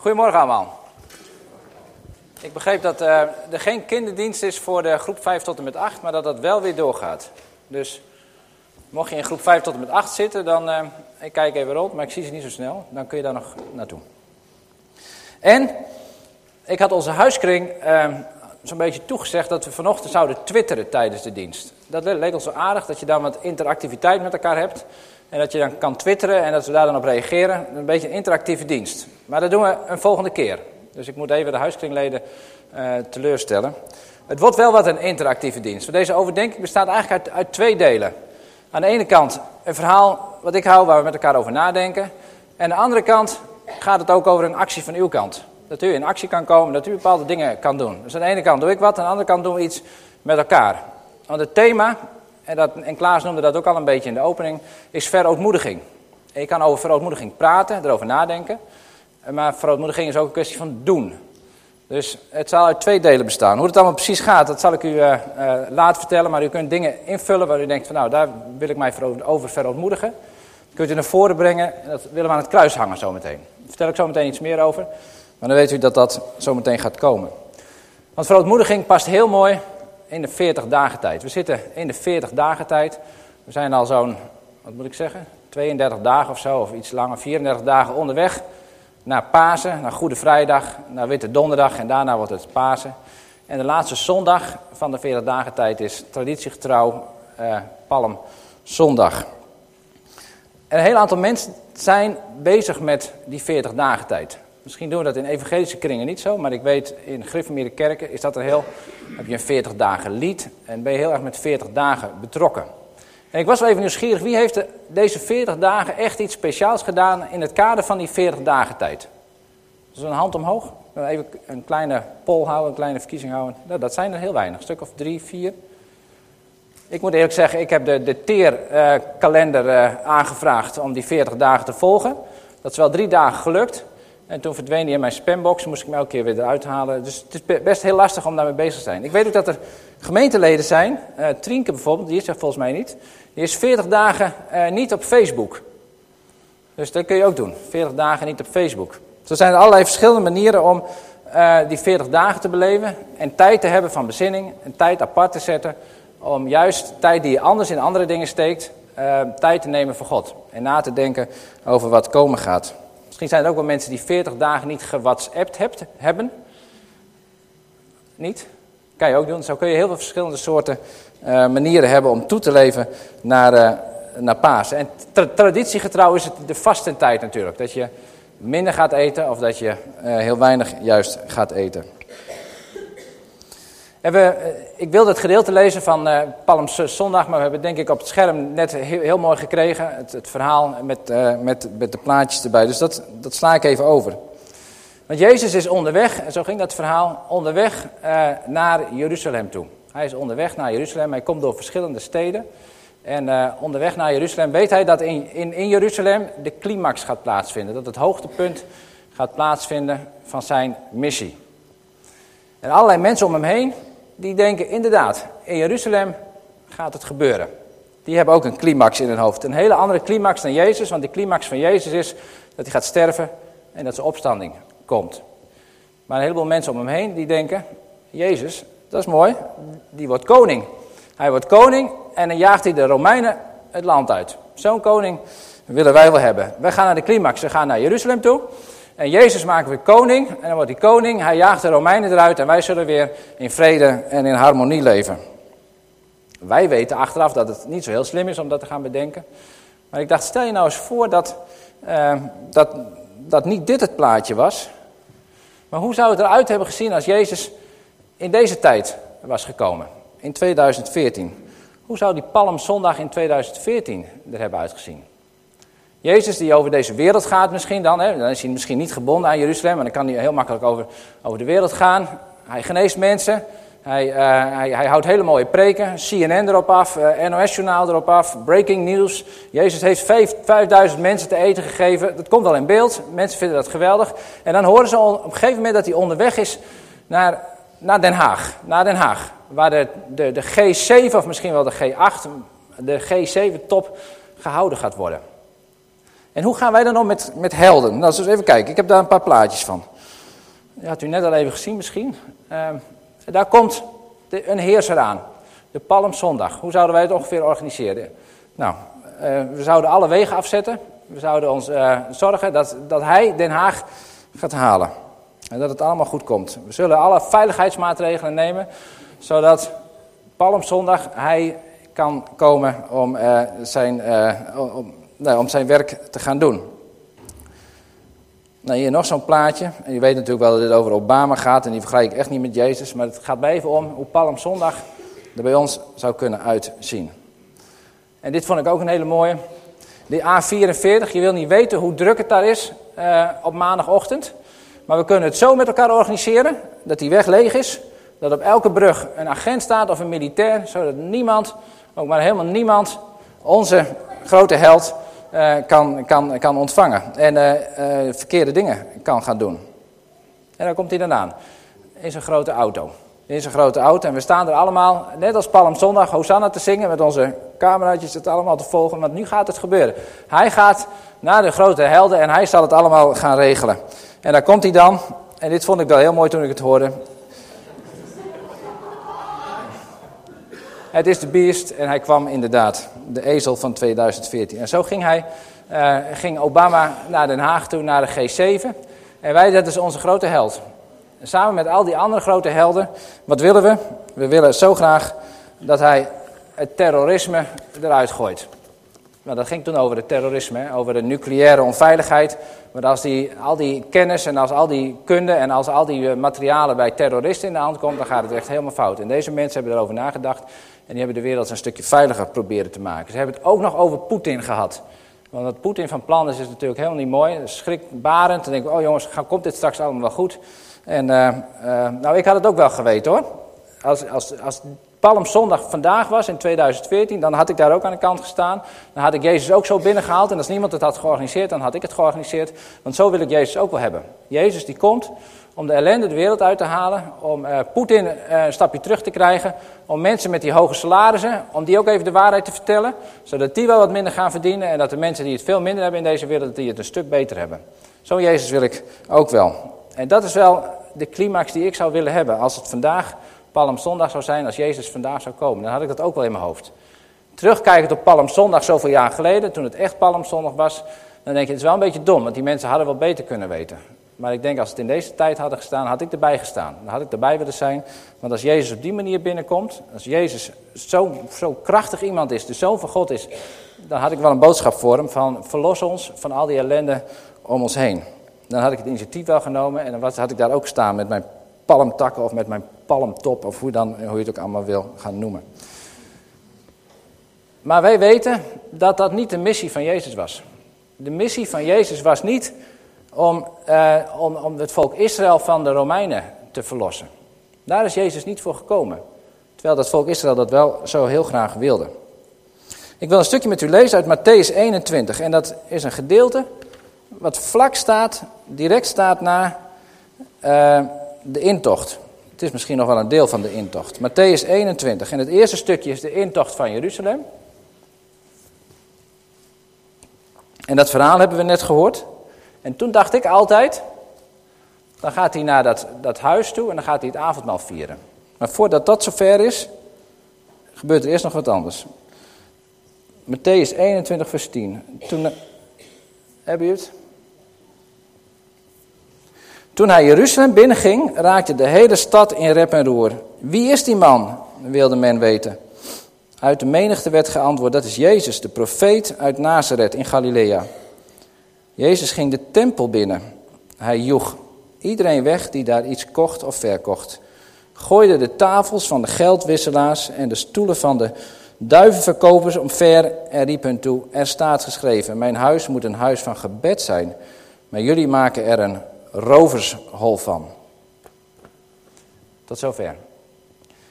Goedemorgen allemaal. Ik begreep dat uh, er geen kinderdienst is voor de groep 5 tot en met 8, maar dat dat wel weer doorgaat. Dus mocht je in groep 5 tot en met 8 zitten, dan, uh, ik kijk even rond, maar ik zie ze niet zo snel, dan kun je daar nog naartoe. En ik had onze huiskring uh, zo'n beetje toegezegd dat we vanochtend zouden twitteren tijdens de dienst. Dat leek ons zo aardig, dat je dan wat interactiviteit met elkaar hebt. En dat je dan kan twitteren en dat we daar dan op reageren. Een beetje een interactieve dienst. Maar dat doen we een volgende keer. Dus ik moet even de huiskringleden uh, teleurstellen. Het wordt wel wat een interactieve dienst. Deze overdenking bestaat eigenlijk uit, uit, twee delen. Aan de ene kant een verhaal wat ik hou, waar we met elkaar over nadenken. En aan de andere kant gaat het ook over een actie van uw kant. Dat u in actie kan komen, dat u bepaalde dingen kan doen. Dus aan de ene kant doe ik wat, aan de andere kant doen we iets met elkaar. Want het thema, en, dat, en Klaas noemde dat ook al een beetje in de opening, is verootmoediging. Je kan over verootmoediging praten, erover nadenken. Maar verootmoediging is ook een kwestie van doen. Dus het zal uit twee delen bestaan. Hoe het allemaal precies gaat, dat zal ik u uh, uh, later vertellen. Maar u kunt dingen invullen waar u denkt van nou, daar wil ik mij over verootmoedigen. Dat kunt u naar voren brengen en dat willen we aan het kruis hangen zometeen. Daar vertel ik zometeen iets meer over. Maar dan weet u dat dat zometeen gaat komen. Want verootmoediging past heel mooi in de 40 dagen tijd. We zitten in de 40 dagen tijd. We zijn al zo'n, wat moet ik zeggen, 32 dagen of zo, of iets langer, 34 dagen onderweg naar Pasen, naar Goede Vrijdag, naar Witte Donderdag en daarna wordt het Pasen. En de laatste zondag van de 40 dagen tijd is traditiegetrouw eh, Palmzondag. En een heel aantal mensen zijn bezig met die 40 dagen tijd. Misschien doen we dat in evangelische kringen niet zo, maar ik weet in Griffemere kerken is dat een heel, heb je een 40 dagen lied en ben je heel erg met 40 dagen betrokken. En ik was wel even nieuwsgierig, wie heeft deze 40 dagen echt iets speciaals gedaan in het kader van die 40 dagen tijd? Dus een hand omhoog, even een kleine poll houden, een kleine verkiezing houden. Nou, dat zijn er heel weinig, een stuk of drie, vier. Ik moet eerlijk zeggen, ik heb de, de teerkalender uh, aangevraagd om die 40 dagen te volgen. Dat is wel drie dagen gelukt. En toen verdween die in mijn spambox, moest ik hem elke keer weer eruit halen. Dus het is best heel lastig om daarmee bezig te zijn. Ik weet ook dat er gemeenteleden zijn, uh, Trienke bijvoorbeeld, die is er volgens mij niet. Die is 40 dagen uh, niet op Facebook. Dus dat kun je ook doen, 40 dagen niet op Facebook. Er zijn allerlei verschillende manieren om uh, die 40 dagen te beleven. En tijd te hebben van bezinning, en tijd apart te zetten. Om juist tijd die je anders in andere dingen steekt, tijd te nemen voor God. En na te denken over wat komen gaat. Misschien zijn er ook wel mensen die 40 dagen niet gewhatsappt hebt, hebben. Niet? Kan je ook doen. Zo kun je heel veel verschillende soorten uh, manieren hebben om toe te leven naar, uh, naar Pasen. En tra traditiegetrouw is het de vastentijd natuurlijk. Dat je minder gaat eten of dat je uh, heel weinig juist gaat eten. We, ik wilde het gedeelte lezen van uh, Palmzondag, maar we hebben denk ik op het scherm net heel, mooi gekregen. Het, het verhaal met, uh, met, met de plaatjes erbij. Dus dat, dat sla ik even over. Want Jezus is onderweg, en zo ging dat verhaal, onderweg naar Jeruzalem toe. Hij is onderweg naar Jeruzalem, hij komt door verschillende steden. En onderweg naar Jeruzalem weet hij dat in, in, in Jeruzalem de climax gaat plaatsvinden. Dat het hoogtepunt gaat plaatsvinden van zijn missie. En allerlei mensen om hem heen, die denken inderdaad, in Jeruzalem gaat het gebeuren. Die hebben ook een climax in hun hoofd. Een hele andere climax dan Jezus, want de climax van Jezus is dat hij gaat sterven en dat zijn opstanding komt. Maar een heleboel mensen om hem heen die denken, Jezus, dat is mooi, die wordt koning. Hij wordt koning en dan jaagt hij de Romeinen het land uit. Zo'n koning willen wij wel hebben. Wij gaan naar de climax, we gaan naar Jeruzalem toe. En Jezus maken we koning. En dan wordt hij koning. Hij jaagt de Romeinen eruit. En wij zullen weer in vrede en in harmonie leven. Wij weten achteraf dat het niet zo heel slim is om dat te gaan bedenken. Maar ik dacht, stel je nou eens voor dat, uh, dat, dat niet dit het plaatje was. Maar hoe zou het eruit hebben gezien als Jezus in deze tijd was gekomen? In 2014. Hoe zou die Palmzondag in 2014 er hebben uitgezien? Jezus die over deze wereld gaat misschien dan, hè, dan is hij misschien niet gebonden aan Jeruzalem, maar dan kan hij heel makkelijk over, over de wereld gaan. Hij geneest mensen, hij, uh, hij, hij, houdt hele mooie preken, CNN erop af, uh, NOS-journaal erop af, breaking news. Jezus heeft 5000 mensen te eten gegeven, dat komt wel in beeld, mensen vinden dat geweldig. En dan horen ze op een gegeven moment dat hij onderweg is naar, naar Den Haag, naar Den Haag. Waar de, de, de G7 of misschien wel de G8, de G7-top gehouden gaat worden. En hoe gaan wij dan om met, met helden? Nou, eens even kijken. Ik heb daar een paar plaatjes van. Dat had u net al even gezien misschien. Ehm, daar komt de, een heerser aan. De Palmzondag. Hoe zouden wij het ongeveer organiseren? Nou, uh, we zouden alle wegen afzetten. We zouden ons uh, zorgen dat, dat hij Den Haag gaat halen. En dat het allemaal goed komt. We zullen alle veiligheidsmaatregelen nemen. Zodat Palmzondag hij kan komen om, uh, zijn, om, nou, om zijn werk te gaan doen. Nou, hier nog zo'n plaatje. En je weet natuurlijk wel dat dit over Obama gaat. En die vergelijk ik echt niet met Jezus. Maar het gaat mij even om hoe Palmzondag er bij ons zou kunnen uitzien. En dit vond ik ook een hele mooie. De A44, je wil niet weten hoe druk het daar is uh, op maandagochtend. Maar we kunnen het zo met elkaar organiseren dat die weg leeg is. Dat op elke brug een agent staat of een militair. Zodat niemand, ook maar helemaal niemand, onze grote held uh, kan, kan, kan ontvangen. En uh, verkeerde dingen kan gaan doen. En dan komt hij dan aan. In zijn grote auto in zijn grote auto. En we staan er allemaal, net als Palmzondag, Hosanna te zingen met onze cameraatjes het allemaal te volgen. Want nu gaat het gebeuren. Hij gaat naar de grote helden en hij zal het allemaal gaan regelen. En daar komt hij dan. En dit vond ik wel heel mooi toen ik het hoorde. Het is de beest en hij kwam inderdaad, de ezel van 2014. En zo ging hij, uh, ging Obama naar Den Haag toe, naar de G7. En wij, dat is onze grote held. Samen met al die andere grote helden, wat willen we? We willen zo graag dat hij het terrorisme eruit gooit. Nou, dat ging toen over het terrorisme, over de nucleaire onveiligheid. Maar als die, al die kennis en als al die kunde en als al die eh, materialen bij terroristen in de hand komt, dan gaat het echt helemaal fout. En deze mensen hebben erover nagedacht en die hebben de wereld een stukje veiliger proberen te maken. Ze hebben het ook nog over Poetin gehad. Want wat Poetin van plan is, is natuurlijk helemaal niet mooi. Schrikbarend. Dan denk ik, oh jongens, komt dit straks allemaal wel goed? En uh, uh, nou, ik had het ook wel geweten hoor. Als, als, als Palmzondag vandaag was in 2014, dan had ik daar ook aan de kant gestaan. Dan had ik Jezus ook zo binnengehaald. En als niemand het had georganiseerd, dan had ik het georganiseerd. Want zo wil ik Jezus ook wel hebben. Jezus die komt om de ellende de wereld uit te halen. Om uh, Poetin een stapje terug te krijgen. Om mensen met die hoge salarissen, om die ook even de waarheid te vertellen. Zodat die wel wat minder gaan verdienen. En dat de mensen die het veel minder hebben in deze wereld, die het een stuk beter hebben. Zo Jezus wil ik ook wel. En dat is wel de climax die ik zou willen hebben. Als het vandaag Palmzondag zou zijn, als Jezus vandaag zou komen. Dan had ik dat ook wel in mijn hoofd. Terugkijkend op Palmzondag zoveel jaar geleden, toen het echt Palmzondag was. Dan denk je, het is wel een beetje dom, want die mensen hadden wel beter kunnen weten. Maar ik denk, als het in deze tijd hadden gestaan, had ik erbij gestaan. Dan had ik erbij willen zijn. Want als Jezus op die manier binnenkomt, als Jezus zo, zo krachtig iemand is, de Zoon van God is, dan had ik wel een boodschap voor hem van verlos ons van al die ellende om ons heen dan had ik het initiatief wel genomen en dan was, had ik daar ook staan met mijn palmtakken of met mijn palmtop of hoe, dan, hoe je het ook allemaal wil gaan noemen. Maar wij weten dat dat niet de missie van Jezus was. De missie van Jezus was niet om, uh, om, om het volk Israël van de Romeinen te verlossen. Daar is Jezus niet voor gekomen. Terwijl dat volk Israël dat wel zo heel graag wilde. Ik wil een stukje met u lezen uit Matthäus 21. En dat is een gedeelte wat vlak staat, direct staat na uh, de intocht. Het is misschien nog wel een deel van de intocht. Matthäus 21. En het eerste stukje is de intocht van Jeruzalem. En dat verhaal hebben we net gehoord. En toen dacht ik altijd, dan gaat hij naar dat, dat huis toe en dan gaat hij het avondmaal vieren. Maar voordat dat zover is, gebeurt er eerst nog wat anders. Matthäus 21, vers 10. Toen, heb je het? Toen hij Jeruzalem binnenging, raakte de hele stad in rep en roer. Wie is die man? wilde men weten. Uit de menigte werd geantwoord, dat is Jezus, de profeet uit Nazareth in Galilea. Jezus ging de tempel binnen. Hij joeg iedereen weg die daar iets kocht of verkocht. Gooide de tafels van de geldwisselaars en de stoelen van de duivenverkopers omver en riep hun toe, er staat geschreven, mijn huis moet een huis van gebed zijn, maar jullie maken er een rovershol van. Tot zover.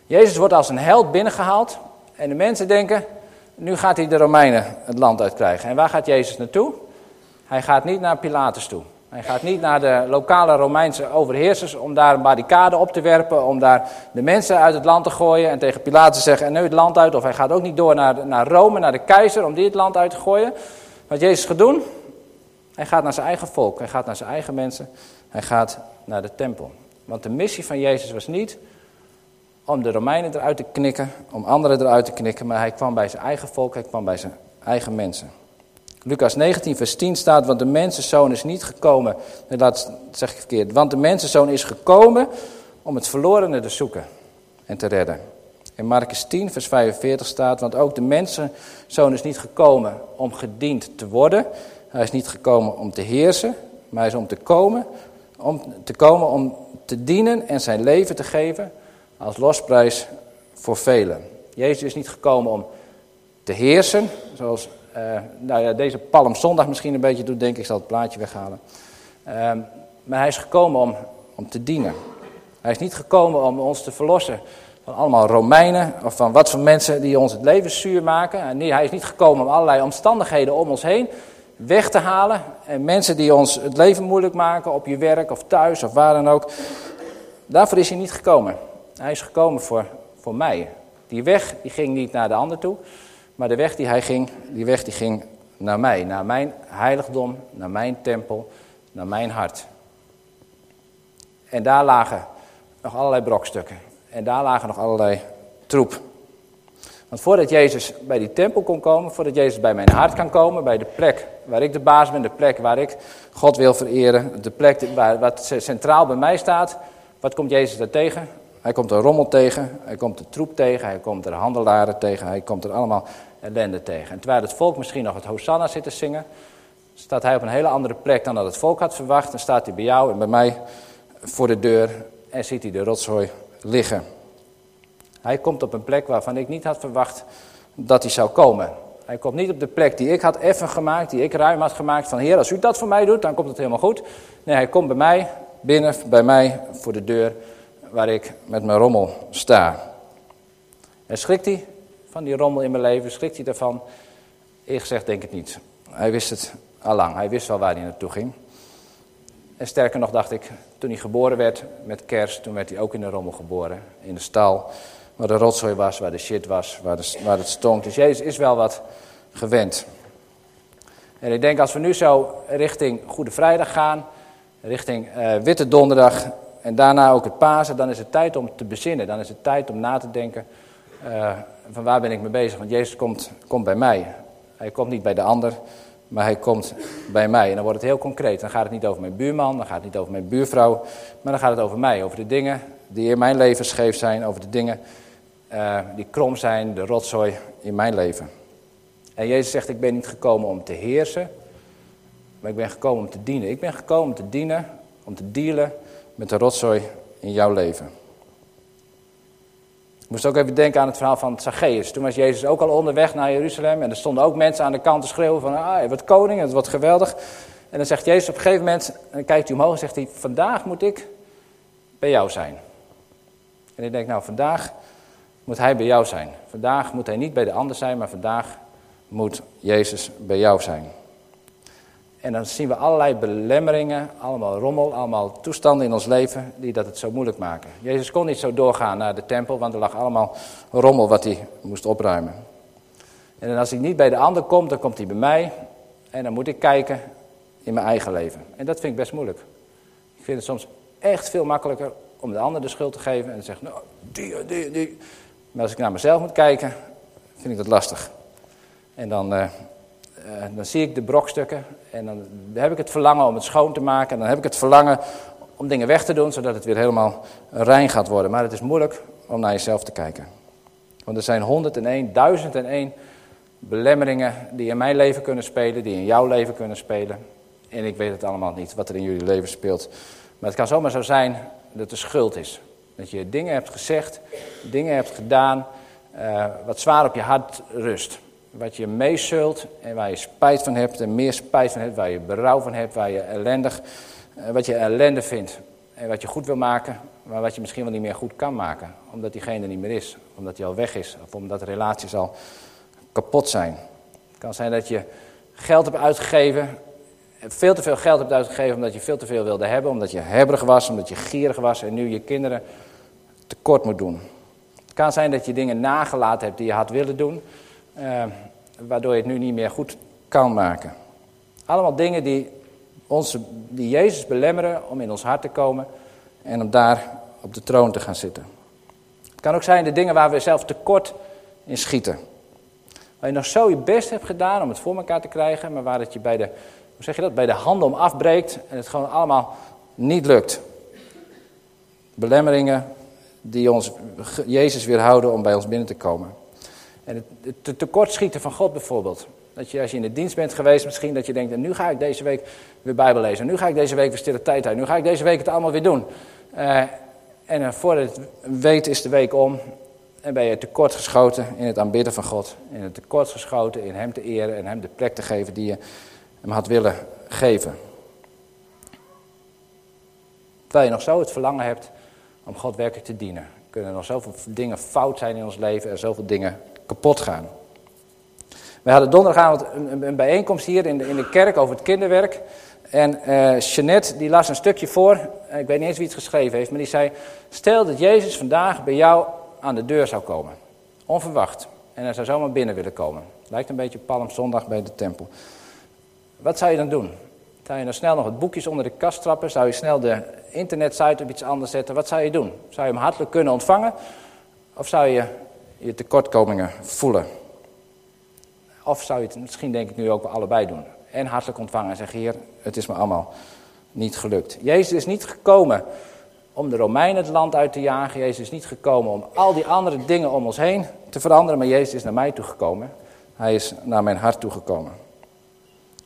Jezus wordt als een held binnengehaald en de mensen denken, nu gaat hij de Romeinen het land uitkrijgen. En waar gaat Jezus naartoe? Hij gaat niet naar Pilatus toe. Hij gaat niet naar de lokale Romeinse overheersers om daar een barricade op te werpen, om daar de mensen uit het land te gooien en tegen Pilatus te zeggen, en nu het land uit. Of hij gaat ook niet door naar, naar Rome, naar de keizer, om die het land uit te gooien. Wat Jezus gaat doen, Hij gaat naar zijn eigen volk, hij gaat naar zijn eigen mensen, hij gaat naar de tempel. Want de missie van Jezus was niet om de Romeinen eruit te knikken, om anderen eruit te knikken, maar hij kwam bij zijn eigen volk, hij kwam bij zijn eigen mensen. Lucas 19, vers 10 staat, want de mensenzoon is niet gekomen, zeg ik verkeerd, want de mensenzoon is gekomen om het verlorene te zoeken en te redden. In Marcus 10, vers 45 staat, want ook de mensenzoon is niet gekomen om gediend te worden. Hij is niet gekomen om te heersen, maar hij is om te komen, om te komen om te dienen en zijn leven te geven als losprijs voor velen. Jezus is niet gekomen om te heersen, zoals uh, nou ja, deze Palmzondag misschien een beetje doet, denk ik, ik zal het plaatje weghalen. Uh, maar hij is gekomen om, om te dienen. Hij is niet gekomen om ons te verlossen van allemaal Romeinen of van wat voor mensen die ons het leven zuur maken. Nee, hij is niet gekomen om allerlei omstandigheden om ons heen weg te halen. En mensen die ons het leven moeilijk maken op je werk of thuis of waar dan ook. Daarvoor is hij niet gekomen. Hij is gekomen voor, voor mij. Die weg die ging niet naar de ander toe. Maar de weg die hij ging, die weg die ging naar mij. Naar mijn heiligdom, naar mijn tempel, naar mijn hart. En daar lagen nog allerlei brokstukken. En daar lagen nog allerlei troep. Want voordat Jezus bij die tempel kon komen, voordat Jezus bij mijn hart kan komen, bij de plek waar ik de baas ben, de plek waar ik God wil vereren, de plek waar, wat centraal bij mij staat, wat komt Jezus daar tegen? Hij komt er rommel tegen, hij komt de troep tegen, hij komt er handelaren tegen, hij komt er allemaal ellende tegen. En terwijl het volk misschien nog het Hosanna zit te zingen, staat hij op een hele andere plek dan dat het volk had verwacht. Dan staat hij bij jou en bij mij voor de deur en ziet hij de rotzooi liggen. Hij komt op een plek waarvan ik niet had verwacht dat hij zou komen. Hij komt niet op de plek die ik had effen gemaakt, die ik ruim had gemaakt. Van Heer, als u dat voor mij doet, dan komt het helemaal goed. Nee, hij komt bij mij, binnen bij mij, voor de deur, waar ik met mijn rommel sta. En schrikt hij van die rommel in mijn leven? Schrikt hij daarvan? Ik zeg denk ik niet. Hij wist het al lang. Hij wist wel waar hij naartoe ging. En sterker nog dacht ik, toen hij geboren werd met kerst, toen werd hij ook in de rommel geboren. In de stal, waar de rotzooi was, waar de shit was, waar, de, waar het stonk. Dus Jezus is wel wat gewend. En ik denk als we nu zo richting Goede Vrijdag gaan, richting uh, Witte Donderdag en daarna ook het Pasen, dan is het tijd om te bezinnen. Dan is het tijd om na te denken uh, van waar ben ik mee bezig. Want Jezus komt, komt bij mij. Hij komt niet bij de ander, maar hij komt bij mij. En dan wordt het heel concreet. Dan gaat het niet over mijn buurman, dan gaat het niet over mijn buurvrouw, maar dan gaat het over mij. Over de dingen die in mijn leven scheef zijn, over de dingen uh, die krom zijn, de rotzooi in mijn leven. En Jezus zegt, ik ben niet gekomen om te heersen, maar ik ben gekomen om te dienen. Ik ben gekomen om te dienen, om te dealen met de rotzooi in jouw leven. Ik moest ook even denken aan het verhaal van Zacchaeus. Toen was Jezus ook al onderweg naar Jeruzalem. En er stonden ook mensen aan de kant te schreeuwen van, ah, wat koning, het wordt geweldig. En dan zegt Jezus op een gegeven moment, en dan kijkt hij omhoog en zegt hij, vandaag moet ik bij jou zijn. En ik denk, nou, vandaag moet hij bij jou zijn. Vandaag moet hij niet bij de ander zijn, maar vandaag moet Jezus bij jou zijn. En dan zien we allerlei belemmeringen, allemaal rommel, allemaal toestanden in ons leven die dat het zo moeilijk maken. Jezus kon niet zo doorgaan naar de tempel, want er lag allemaal rommel wat hij moest opruimen. En als hij niet bij de ander komt, dan komt hij bij mij en dan moet ik kijken in mijn eigen leven. En dat vind ik best moeilijk. Ik vind het soms echt veel makkelijker om de ander de schuld te geven en te zeggen, nou, die, die, die. Maar als ik naar mezelf moet kijken, vind ik dat lastig. En dan, uh, uh, dan zie ik de brokstukken en dan heb ik het verlangen om het schoon te maken. En dan heb ik het verlangen om dingen weg te doen, zodat het weer helemaal rein gaat worden. Maar het is moeilijk om naar jezelf te kijken. Want er zijn 101, 1001 belemmeringen die in mijn leven kunnen spelen, die in jouw leven kunnen spelen. En ik weet het allemaal niet, wat er in jullie leven speelt. Maar het kan zomaar zo zijn dat er schuld is. Dat je dingen hebt gezegd, dingen hebt gedaan, uh, wat zwaar op je hart rust wat je meezult en waar je spijt van hebt en meer spijt van hebt, waar je berouw van hebt, waar je ellendig, eh, wat je ellende vindt en wat je goed wil maken, maar wat je misschien wel niet meer goed kan maken, omdat diegene niet meer is, omdat hij al weg is of omdat relaties al kapot zijn. Het kan zijn dat je geld hebt uitgegeven, veel te veel geld hebt uitgegeven omdat je veel te veel wilde hebben, omdat je hebberig was, omdat je gierig was en nu je kinderen tekort moet doen. Het kan zijn dat je dingen nagelaten hebt die je had willen doen, uh, waardoor je het nu niet meer goed kan maken. Allemaal dingen die ons, die Jezus belemmeren om in ons hart te komen en om daar op de troon te gaan zitten. Het kan ook zijn de dingen waar we zelf tekort in schieten. Waar je nog zo je best hebt gedaan om het voor elkaar te krijgen, maar waar het je bij de, hoe zeg je dat, bij de handen om afbreekt en het gewoon allemaal niet lukt. Belemmeringen die ons, Jezus weerhouden om bij ons binnen te komen. En het, tekortschieten van God bijvoorbeeld. Dat je als je in de dienst bent geweest, misschien dat je denkt, nu ga ik deze week weer Bijbel lezen. Nu ga ik deze week weer stille tijd uit. Nu ga ik deze week het allemaal weer doen. Uh, en uh, voordat het weet is de week om. En ben je tekort geschoten in het aanbidden van God. In het tekort geschoten in hem te eren en hem de plek te geven die je hem had willen geven. Terwijl je nog zo het verlangen hebt om God werkelijk te dienen. Kunnen er nog zoveel dingen fout zijn in ons leven en zoveel dingen kapot gaan. We hadden donderdagavond een, een bijeenkomst hier in de, in de kerk over het kinderwerk. En uh, die las een stukje voor, ik weet niet eens wie het geschreven heeft, maar die zei... Stel dat Jezus vandaag bij jou aan de deur zou komen. Onverwacht. En hij zou zomaar binnen willen komen. Lijkt een beetje Palmzondag bij de tempel. Wat zou je dan doen? Zou je dan snel nog het boekjes onder de kast trappen? Zou je snel de internetsite op iets anders zetten? Wat zou je doen? Zou je hem hartelijk kunnen ontvangen? Of zou je je tekortkomingen voelen? Of zou je het misschien denk ik nu ook wel allebei doen? En hartelijk ontvangen en zeggen, heer, het is me allemaal niet gelukt. Jezus is niet gekomen om de Romeinen het land uit te jagen. Jezus is niet gekomen om al die andere dingen om ons heen te veranderen. Maar Jezus is naar mij toegekomen. Hij is naar mijn hart toegekomen.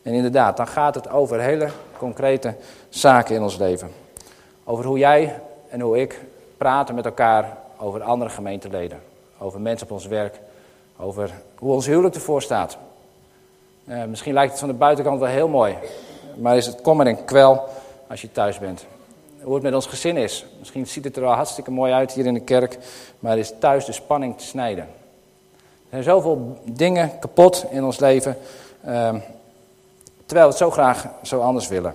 En inderdaad, dan gaat het over hele concrete zaken in ons leven. Over hoe jij en hoe ik praten met elkaar over andere gemeenteleden. Over mensen op ons werk. Over hoe ons huwelijk ervoor staat. Uh, misschien lijkt het van de buitenkant wel heel mooi. Maar is het kommer en kwel als je thuis bent. Hoe het met ons gezin is. Misschien ziet het er wel hartstikke mooi uit hier in de kerk. Maar is thuis de spanning te snijden. Er zijn zoveel dingen kapot in ons leven. Uh, terwijl we het zo graag zo anders willen.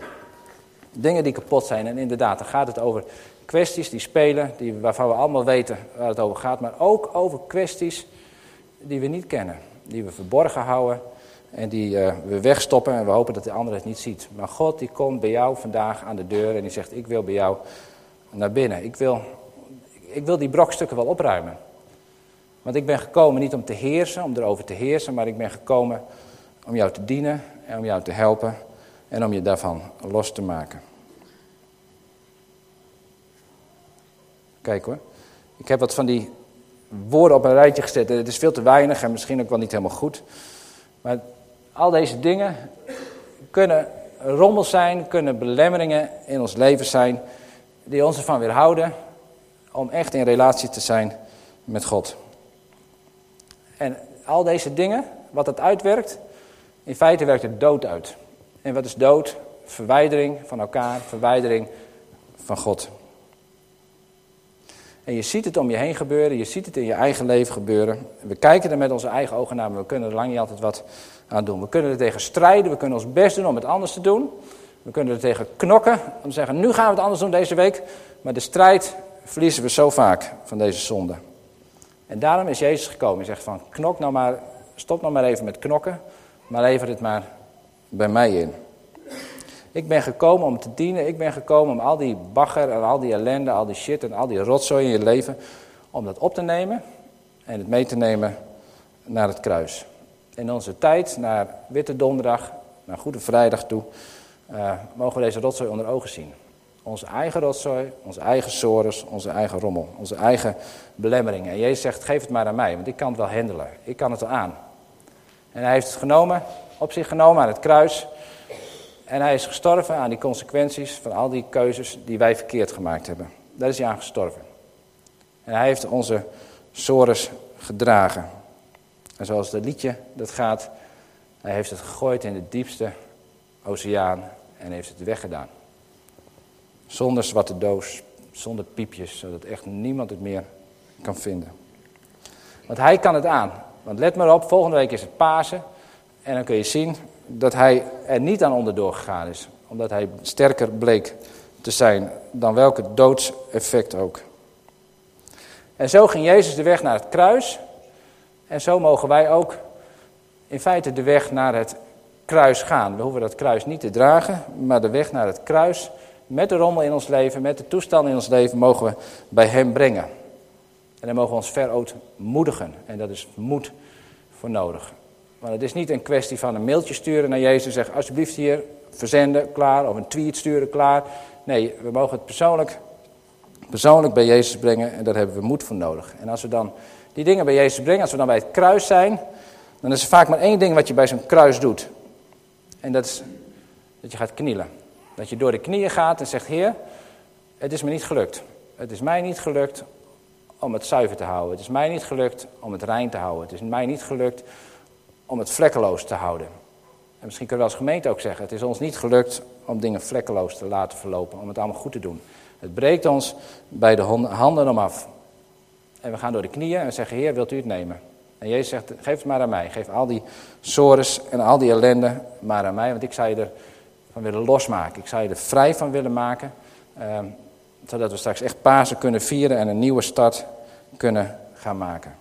Dingen die kapot zijn. En inderdaad, dan gaat het over kwesties die spelen. Die, waarvan we allemaal weten waar het over gaat. Maar ook over kwesties die we niet kennen. Die we verborgen houden. En die uh, we wegstoppen en we hopen dat de ander het niet ziet. Maar God die komt bij jou vandaag aan de deur en die zegt, ik wil bij jou naar binnen. Ik wil, ik wil die brokstukken wel opruimen. Want ik ben gekomen niet om te heersen, om erover te heersen, maar ik ben gekomen om jou te dienen en om jou te helpen en om je daarvan los te maken. Kijk hoor, ik heb wat van die woorden op een rijtje gezet. Het is veel te weinig en misschien ook wel niet helemaal goed. Maar al deze dingen kunnen rommels zijn, kunnen belemmeringen in ons leven zijn, die ons ervan weerhouden om echt in relatie te zijn met God. En al deze dingen, wat het uitwerkt, in feite werkt het dood uit. En wat is dood? Verwijdering van elkaar, verwijdering van God. En je ziet het om je heen gebeuren, je ziet het in je eigen leven gebeuren. We kijken er met onze eigen ogen naar, maar we kunnen er lang niet altijd wat aan doen. We kunnen er tegen strijden, we kunnen ons best doen om het anders te doen. We kunnen er tegen knokken, om te zeggen, nu gaan we het anders doen deze week. Maar de strijd verliezen we zo vaak van deze zonde. En daarom is Jezus gekomen. Hij zegt van, knok nou maar, stop nou maar even met knokken, maar lever het maar bij mij in. Ik ben gekomen om te dienen. Ik ben gekomen om al die bagger en al die ellende, al die shit en al die rotzooi in je leven, om dat op te nemen en het mee te nemen naar het kruis. In onze tijd, naar Witte Donderdag, naar Goede Vrijdag toe, uh, mogen we deze rotzooi onder ogen zien. Onze eigen rotzooi, onze eigen sores, onze eigen rommel, onze eigen belemmeringen. En Jezus zegt, geef het maar aan mij, want ik kan het wel handelen. Ik kan het wel aan. En hij heeft het genomen, op zich genomen aan het kruis. En hij is gestorven aan die consequenties van al die keuzes die wij verkeerd gemaakt hebben. Daar is hij aan gestorven. En hij heeft onze sores gedragen. En zoals het liedje dat gaat, hij heeft het gegooid in de diepste oceaan en heeft het weggedaan. Zonder zwarte doos, zonder piepjes, zodat echt niemand het meer kan vinden. Want hij kan het aan. Want let maar op, volgende week is het Pasen. En dan kun je zien dat hij er niet aan onderdoor gegaan is. Omdat hij sterker bleek te zijn dan welke doodseffect ook. En zo ging Jezus de weg naar het kruis. En zo mogen wij ook in feite de weg naar het kruis gaan. We hoeven dat kruis niet te dragen, maar de weg naar het kruis, met de rommel in ons leven, met de toestand in ons leven, mogen we bij Hem brengen. En dan mogen we ons verootmoedigen. En dat is moed voor nodig. Maar het is niet een kwestie van een mailtje sturen naar Jezus en zeggen: alsjeblieft hier, verzenden, klaar. Of een tweet sturen, klaar. Nee, we mogen het persoonlijk, persoonlijk bij Jezus brengen en daar hebben we moed voor nodig. En als we dan die dingen bij Jezus brengen, als we dan bij het kruis zijn, dan is er vaak maar één ding wat je bij zo'n kruis doet. En dat is dat je gaat knielen. Dat je door de knieën gaat en zegt: Heer, het is me niet gelukt. Het is mij niet gelukt om het zuiver te houden. Het is mij niet gelukt om het rein te houden. Het is mij niet gelukt om het vlekkeloos te houden. En misschien kunnen we als gemeente ook zeggen: het is ons niet gelukt om dingen vlekkeloos te laten verlopen, om het allemaal goed te doen. Het breekt ons bij de handen om af. En we gaan door de knieën en zeggen: Heer, wilt u het nemen? En Jezus zegt: geef het maar aan mij. Geef al die sores en al die ellende maar aan mij, want ik zou je ervan willen losmaken. Ik zou je er vrij van willen maken. Ehm, zodat we straks echt Pasen kunnen vieren en een nieuwe start kunnen gaan maken.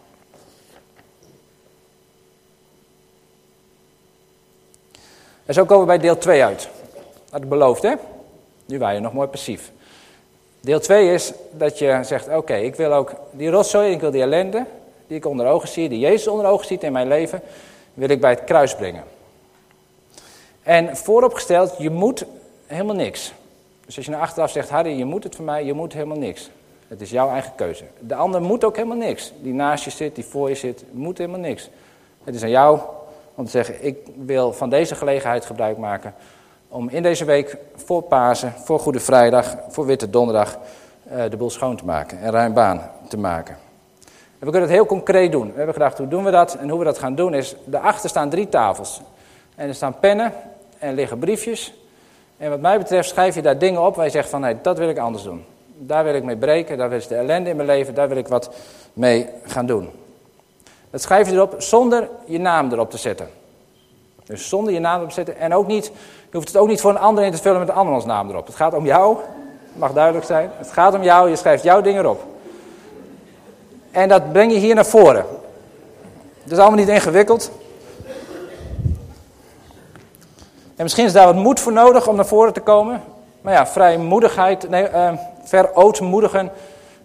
En zo komen we bij deel 2 uit. Dat ik beloofd, hè? Nu waren je nog mooi passief. Deel 2 is dat je zegt, oké, ik wil ook die rotzooi, ik wil die ellende, die ik onder ogen zie, die Jezus onder ogen ziet in mijn leven, wil ik bij het kruis brengen. En vooropgesteld, je moet helemaal niks. Dus als je naar achteraf zegt, Harry, je moet het voor mij, je moet helemaal niks. Het is jouw eigen keuze. De ander moet ook helemaal niks. Die naast je zit, die voor je zit, moet helemaal niks. Het is aan jou om te zeggen, ik wil van deze gelegenheid gebruik maken om in deze week voor Pasen, voor Goede Vrijdag, voor Witte Donderdag eh, de boel schoon te maken en ruim baan te maken. En we kunnen het heel concreet doen. We hebben gedacht, hoe doen we dat? En hoe we dat gaan doen is, daarachter staan drie tafels. En er staan pennen en liggen briefjes. En wat mij betreft schrijf je daar dingen op waar je zegt van, nee, dat wil ik anders doen. Daar wil ik mee breken, daar is de ellende in mijn leven, daar wil ik wat mee gaan doen. Dat schrijf je erop zonder je naam erop te zetten. Dus zonder je naam erop te zetten. En ook niet, je hoeft het ook niet voor een ander in te vullen met een andermans naam erop. Het gaat om jou, mag duidelijk zijn. Het gaat om jou, je schrijft jouw dingen erop. En dat breng je hier naar voren. Het is allemaal niet ingewikkeld. En misschien is daar wat moed voor nodig om naar voren te komen. Maar ja, vrijmoedigheid, nee, uh, verootmoedigen,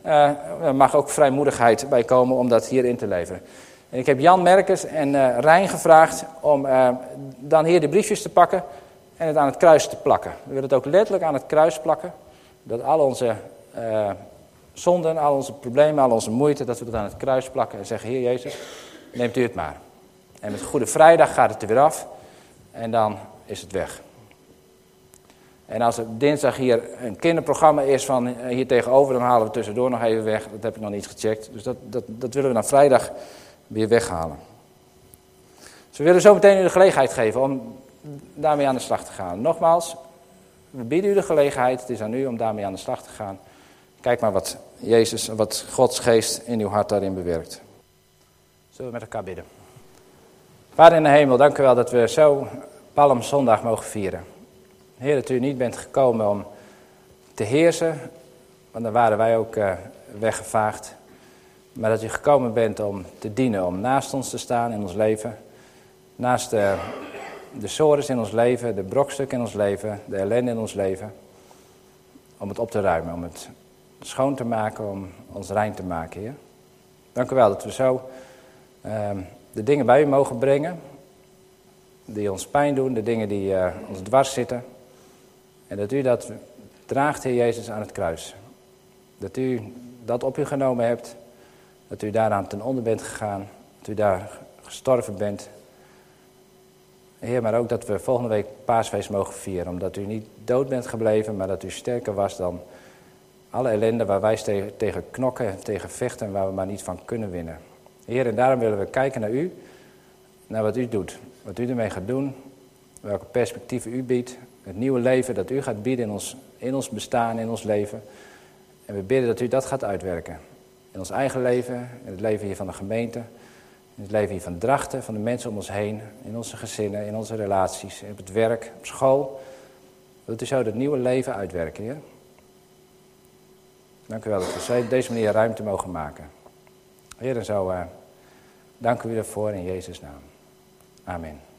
uh, mag ook vrijmoedigheid bij komen om dat hierin te leveren. En ik heb Jan Merkers en uh, Rijn gevraagd om uh, dan hier de briefjes te pakken en het aan het kruis te plakken. We willen het ook letterlijk aan het kruis plakken. Dat al onze zonden, al onze problemen, al onze moeite, dat we dat aan het kruis plakken en zeggen, Heer Jezus, neemt u het maar. En met Goede Vrijdag gaat het er weer af en dan is het weg. En als er dinsdag hier een kinderprogramma is van hier tegenover, dan halen we tussendoor nog even weg. Dat heb ik nog niet gecheckt. Dus dat, dat, dat willen we dan vrijdag weer weghalen. Dus we willen zo meteen u de gelegenheid geven om daarmee aan de slag te gaan. Nogmaals, we bieden u de gelegenheid, het is aan u om daarmee aan de slag te gaan. Kijk maar wat Jezus, wat Gods geest in uw hart daarin bewerkt. Zullen we met elkaar bidden. Vader in de hemel, dank u wel dat we zo Palmzondag mogen vieren. Heer, dat u niet bent gekomen om te heersen, want dan waren wij ook uh, weggevaagd. Maar dat u gekomen bent om te dienen, om naast ons te staan in ons leven. Naast de, de in ons leven, de brokstukken in ons leven, de ellende in ons leven. Om het op te ruimen, om het schoon te maken, om ons rein te maken, Heer. Dank u wel dat we zo uh, de dingen bij u mogen brengen. Die ons pijn doen, de dingen die uh, ons dwars zitten. En dat u dat draagt, Heer Jezus, aan het kruis. Dat u dat op u genomen hebt dat u daaraan ten onder bent gegaan. Dat u daar gestorven bent. Heer, maar ook dat we volgende week paasfeest mogen vieren. Omdat u niet dood bent gebleven, maar dat u sterker was dan alle ellende waar wij tegen knokken, tegen vechten en waar we maar niet van kunnen winnen. Heer, en daarom willen we kijken naar u, naar wat u doet. Wat u ermee gaat doen, welke perspectieven u biedt. Het nieuwe leven dat u gaat bieden in ons, in ons bestaan, in ons leven. En we bidden dat u dat gaat uitwerken. In ons eigen leven, in het leven hier van de gemeente, in het leven hier van Drachten, van de mensen om ons heen, in onze gezinnen, in onze relaties, op het werk, op school. Dat u zo het nieuwe leven uitwerken, Heer. Dank u wel dat we op deze manier ruimte mogen maken. Heer, en zo uh, dank u daarvoor in Jezus' naam. Amen.